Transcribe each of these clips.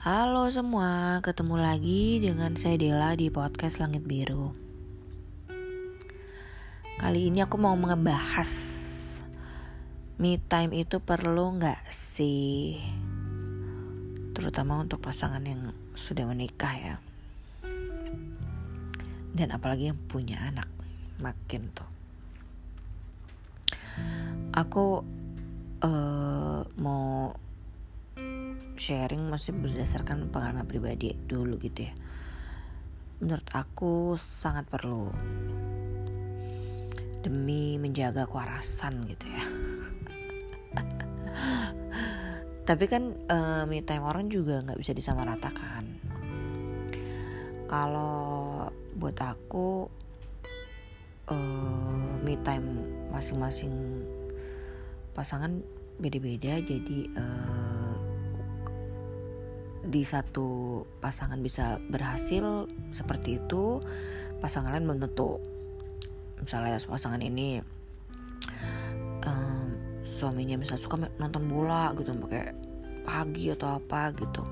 Halo semua, ketemu lagi dengan saya Dela di podcast Langit Biru. Kali ini aku mau ngebahas me time itu perlu nggak sih, terutama untuk pasangan yang sudah menikah ya, dan apalagi yang punya anak, makin tuh. Aku uh, mau sharing masih berdasarkan pengalaman pribadi dulu gitu ya. Menurut aku sangat perlu. Demi menjaga kewarasan gitu ya. Tapi kan uh, me time orang juga nggak bisa disamaratakan. Kalau buat aku uh, me time masing-masing pasangan beda-beda jadi uh, di satu pasangan bisa berhasil seperti itu pasangan lain tentu misalnya pasangan ini um, suaminya bisa suka nonton bola gitu pakai pagi atau apa gitu.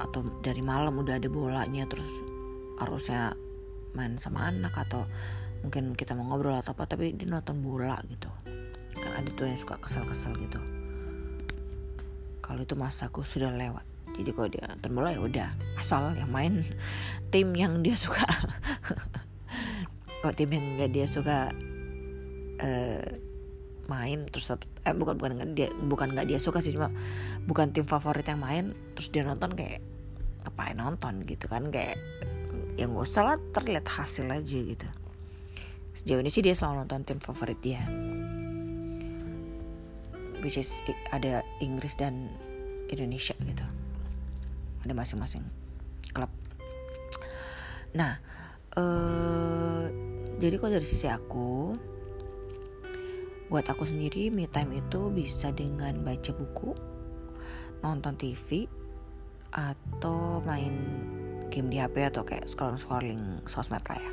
Atau dari malam udah ada bolanya terus harusnya main sama anak atau mungkin kita mau ngobrol atau apa tapi dia nonton bola gitu. Kan ada tuh yang suka kesel-kesel gitu. Kalau itu masaku sudah lewat jadi kalau dia nonton bola ya udah asal yang main tim yang dia suka. Kalau tim yang nggak dia suka uh, main terus eh bukan bukan nggak dia bukan nggak dia suka sih cuma bukan tim favorit yang main terus dia nonton kayak ngapain nonton gitu kan kayak yang gak usah lah terlihat hasil aja gitu. Sejauh ini sih dia selalu nonton tim favorit dia. Which is ada Inggris dan Indonesia gitu ada masing-masing klub nah uh, jadi kalau dari sisi aku buat aku sendiri me time itu bisa dengan baca buku nonton TV atau main game di HP atau kayak scrolling scrolling sosmed lah ya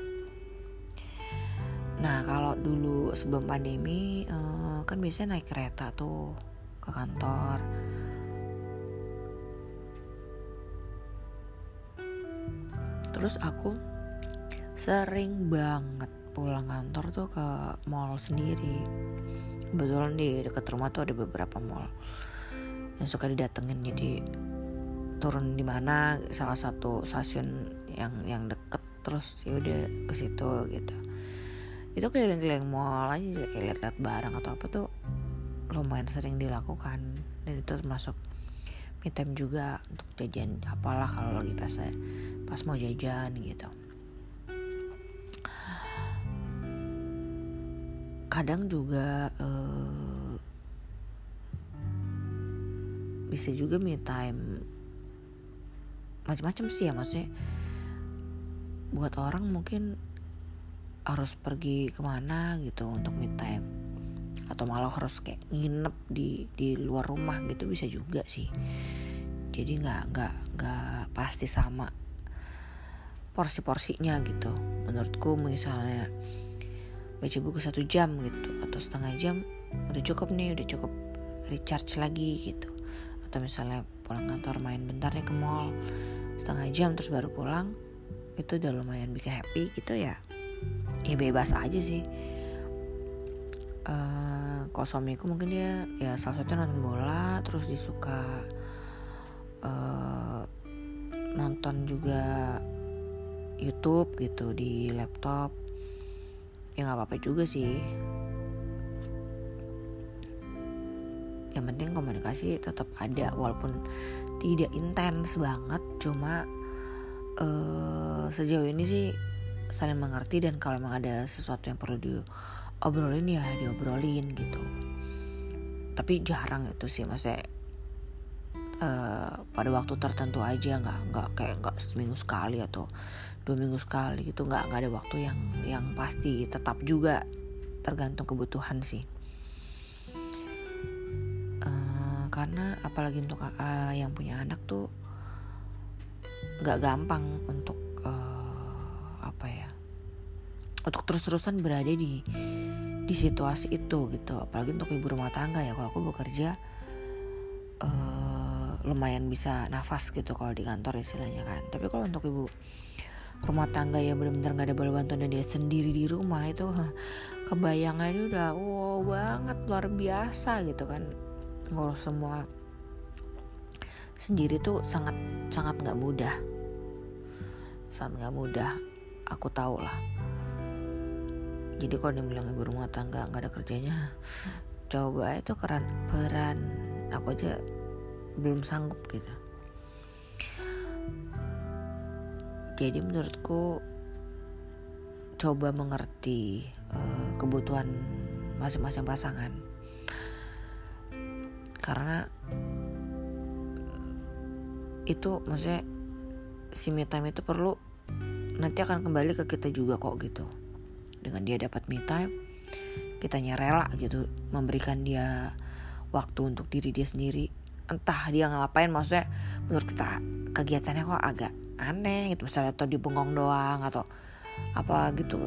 Nah kalau dulu sebelum pandemi uh, kan biasanya naik kereta tuh ke kantor. Terus aku sering banget pulang kantor tuh ke mall sendiri. Kebetulan di dekat rumah tuh ada beberapa mall yang suka didatengin. Jadi turun di mana salah satu stasiun yang yang deket terus ya udah ke situ gitu. Itu keliling-keliling mall aja kayak lihat-lihat barang atau apa tuh lumayan sering dilakukan. Dan itu termasuk me time juga untuk jajan apalah kalau lagi pas pas mau jajan gitu. Kadang juga uh, bisa juga me time macam-macam sih ya maksudnya buat orang mungkin harus pergi ke mana gitu untuk me time atau malah harus kayak nginep di di luar rumah gitu bisa juga sih. Jadi nggak nggak nggak pasti sama porsi-porsinya gitu. Menurutku misalnya baca buku satu jam gitu atau setengah jam udah cukup nih udah cukup recharge lagi gitu. Atau misalnya pulang kantor main bentar nih ke mall setengah jam terus baru pulang itu udah lumayan bikin happy gitu ya. Ya bebas aja sih uh, kalau suamiku mungkin dia ya salah satu nonton bola terus disuka uh, nonton juga YouTube gitu di laptop. Ya nggak apa-apa juga sih. Yang penting komunikasi tetap ada walaupun tidak intens banget cuma uh, sejauh ini sih saling mengerti dan kalau memang ada sesuatu yang perlu diobrolin ya diobrolin gitu. Tapi jarang itu sih maksudnya uh, pada waktu tertentu aja nggak nggak kayak nggak seminggu sekali atau dua minggu sekali gitu nggak nggak ada waktu yang yang pasti. Tetap juga tergantung kebutuhan sih. Uh, karena apalagi untuk uh, yang punya anak tuh nggak gampang untuk apa ya untuk terus-terusan berada di di situasi itu gitu. Apalagi untuk ibu rumah tangga ya kalau aku bekerja uh, lumayan bisa nafas gitu kalau di kantor istilahnya kan. Tapi kalau untuk ibu rumah tangga yang benar-benar nggak ada bala bantuan dan dia sendiri di rumah itu kebayangannya udah wow banget luar biasa gitu kan. Ngurus semua sendiri tuh sangat sangat nggak mudah. Sangat nggak mudah aku tahu lah jadi kalau dia bilang ibu rumah tangga nggak ada kerjanya coba itu keran peran aku aja belum sanggup gitu. Jadi menurutku coba mengerti uh, kebutuhan masing-masing pasangan. Karena itu maksudnya si me itu perlu nanti akan kembali ke kita juga kok gitu dengan dia dapat me time kitanya rela gitu memberikan dia waktu untuk diri dia sendiri. Entah dia ngapain maksudnya menurut kita kegiatannya kok agak aneh gitu. Misalnya atau di bengong doang atau apa gitu.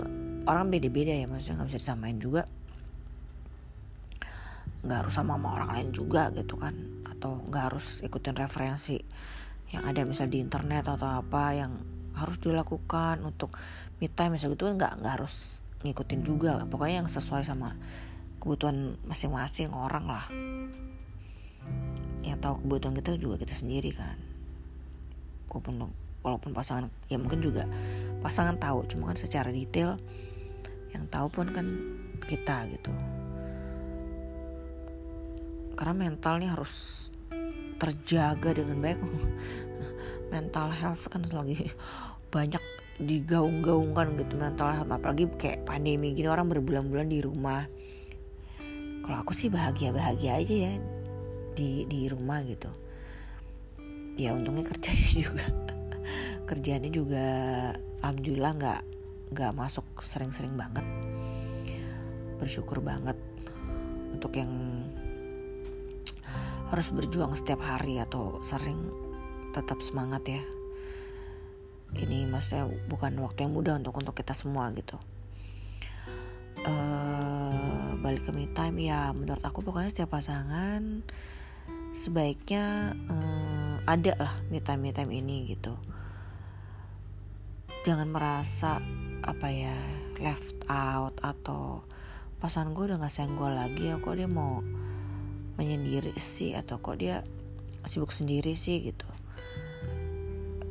Orang beda-beda ya maksudnya nggak bisa disamain juga. Nggak harus sama sama orang lain juga gitu kan. Atau nggak harus ikutin referensi yang ada misal di internet atau apa yang harus dilakukan untuk me time misal gitu nggak nggak harus ngikutin juga pokoknya yang sesuai sama kebutuhan masing-masing orang lah. Yang tahu kebutuhan kita juga kita sendiri kan. Walaupun walaupun pasangan ya mungkin juga pasangan tahu. Cuma kan secara detail yang tahu pun kan kita gitu. Karena mentalnya harus terjaga dengan baik. Mental health kan lagi banyak digaung-gaungkan gitu mental health apalagi kayak pandemi gini orang berbulan-bulan di rumah. Kalau aku sih bahagia-bahagia aja ya di di rumah gitu. Ya untungnya kerjanya juga kerjanya juga alhamdulillah nggak nggak masuk sering-sering banget. Bersyukur banget untuk yang harus berjuang setiap hari atau sering tetap semangat ya ini maksudnya bukan waktu yang mudah untuk untuk kita semua gitu. Uh, balik ke me time ya menurut aku pokoknya setiap pasangan sebaiknya uh, ada lah me time me time ini gitu. Jangan merasa apa ya left out atau pasangan gue udah gak sayang gue lagi ya kok dia mau menyendiri sih atau kok dia sibuk sendiri sih gitu.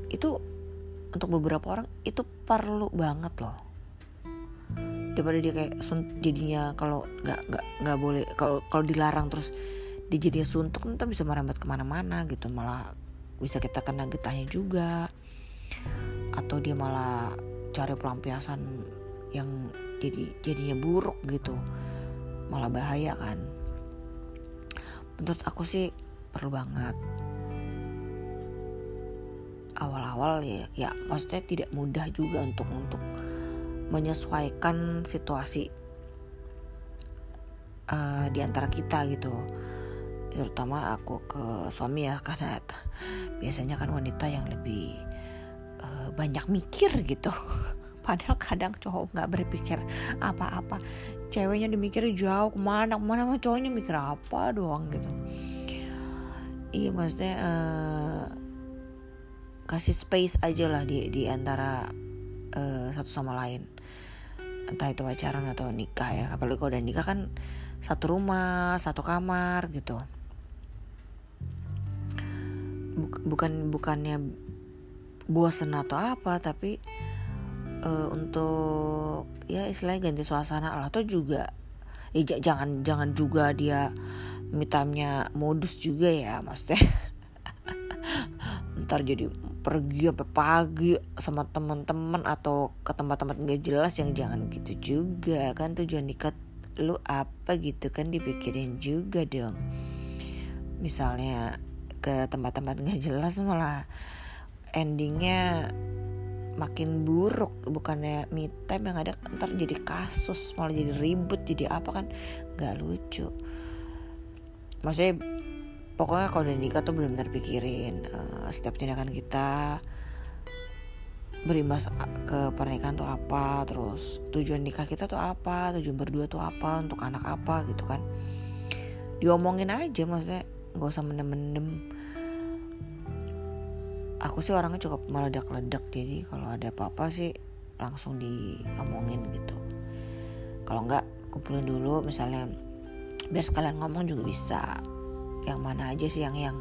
Itu untuk beberapa orang itu perlu banget loh. Daripada dia kayak jadinya kalau nggak nggak nggak boleh kalau kalau dilarang terus dia jadinya suntuk nanti bisa merambat ke mana-mana gitu. Malah bisa kita kena getahnya juga. Atau dia malah cari pelampiasan yang jadi jadinya buruk gitu. Malah bahaya kan. Menurut aku sih perlu banget awal-awal ya ya maksudnya tidak mudah juga untuk untuk menyesuaikan situasi uh, di antara kita gitu. Terutama aku ke suami ya karena biasanya kan wanita yang lebih banyak mikir gitu. Padahal kadang cowok nggak berpikir apa-apa. Ceweknya dimikir jauh ke mana ke mana mah cowoknya mikir apa doang gitu. Iya maksudnya uh, kasih space aja lah di di antara uh, satu sama lain. Entah itu pacaran atau nikah ya. Apalagi kalau udah nikah kan satu rumah satu kamar gitu. Bukan bukannya bosen atau apa tapi uh, untuk ya istilahnya ganti suasana lah. Atau juga ya jangan jangan juga dia mitamnya modus juga ya maksudnya. Ntar jadi pergi sampai pagi sama teman-teman atau ke tempat-tempat nggak jelas yang jangan gitu juga. Kan tujuan nikah lu apa gitu kan dipikirin juga dong. Misalnya ke tempat-tempat nggak jelas malah endingnya makin buruk. Bukannya me time yang ada ntar jadi kasus malah jadi ribut jadi apa kan? Nggak lucu. Maksudnya pokoknya kalau udah nikah tuh benar-benar pikirin uh, setiap tindakan kita berimbas ke pernikahan tuh apa terus tujuan nikah kita tuh apa tujuan berdua tuh apa untuk anak apa gitu kan. Diomongin aja maksudnya nggak usah mendem-mendem. Aku sih orangnya cukup meledak-ledak jadi kalau ada apa-apa sih langsung diomongin gitu. Kalau nggak kumpulin dulu misalnya biar sekalian ngomong juga bisa yang mana aja sih yang yang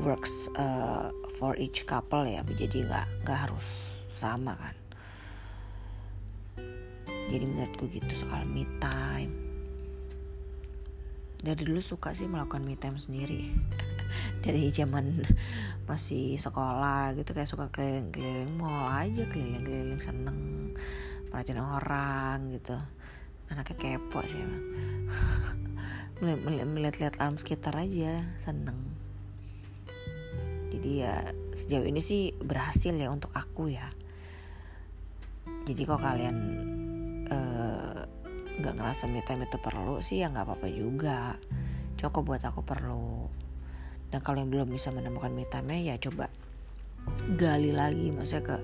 works uh, for each couple ya jadi nggak nggak harus sama kan. Jadi menurutku gitu soal me time. Dari dulu suka sih melakukan me time sendiri. Dari zaman masih sekolah gitu kayak suka keliling-keliling mall aja keliling-keliling seneng perhatiin orang gitu. Anaknya kepo sih emang melihat-lihat alam sekitar aja seneng. Jadi ya sejauh ini sih berhasil ya untuk aku ya. Jadi kok kalian eh, nggak uh, ngerasa me time itu perlu sih ya nggak apa-apa juga. Cukup buat aku perlu. Dan kalau yang belum bisa menemukan me time ya coba gali lagi maksudnya ke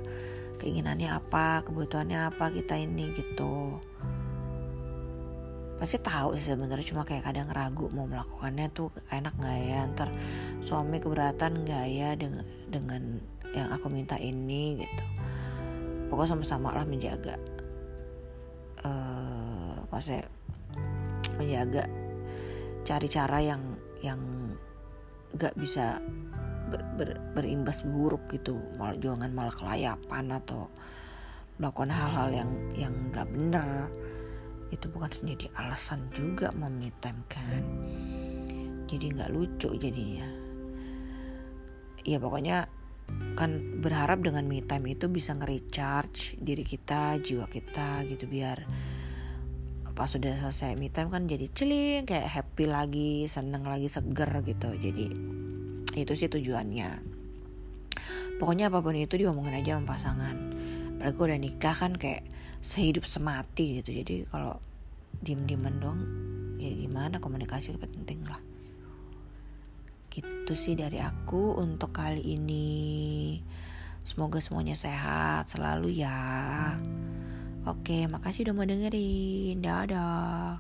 keinginannya apa kebutuhannya apa kita ini gitu pasti tahu sih sebenarnya cuma kayak kadang ragu mau melakukannya tuh enak nggak ya? Ntar suami keberatan nggak ya dengan dengan yang aku minta ini gitu. Pokoknya sama-sama lah menjaga uh, maksudnya menjaga cari cara yang yang nggak bisa ber, ber, berimbas buruk gitu. Malah jangan malah kelayapan atau melakukan hal-hal yang yang nggak bener itu bukan menjadi alasan juga mau me time kan? Jadi nggak lucu jadinya. Ya pokoknya kan berharap dengan me time itu bisa nge-recharge diri kita jiwa kita gitu biar pas sudah selesai me time kan jadi celing kayak happy lagi seneng lagi seger gitu. Jadi itu sih tujuannya. Pokoknya apa pun itu diomongin aja sama pasangan apalagi udah nikah kan kayak sehidup semati gitu. Jadi kalau diem dieman dong ya gimana komunikasi penting lah. Gitu sih dari aku untuk kali ini. Semoga semuanya sehat selalu ya. Oke makasih udah mau dengerin. Dadah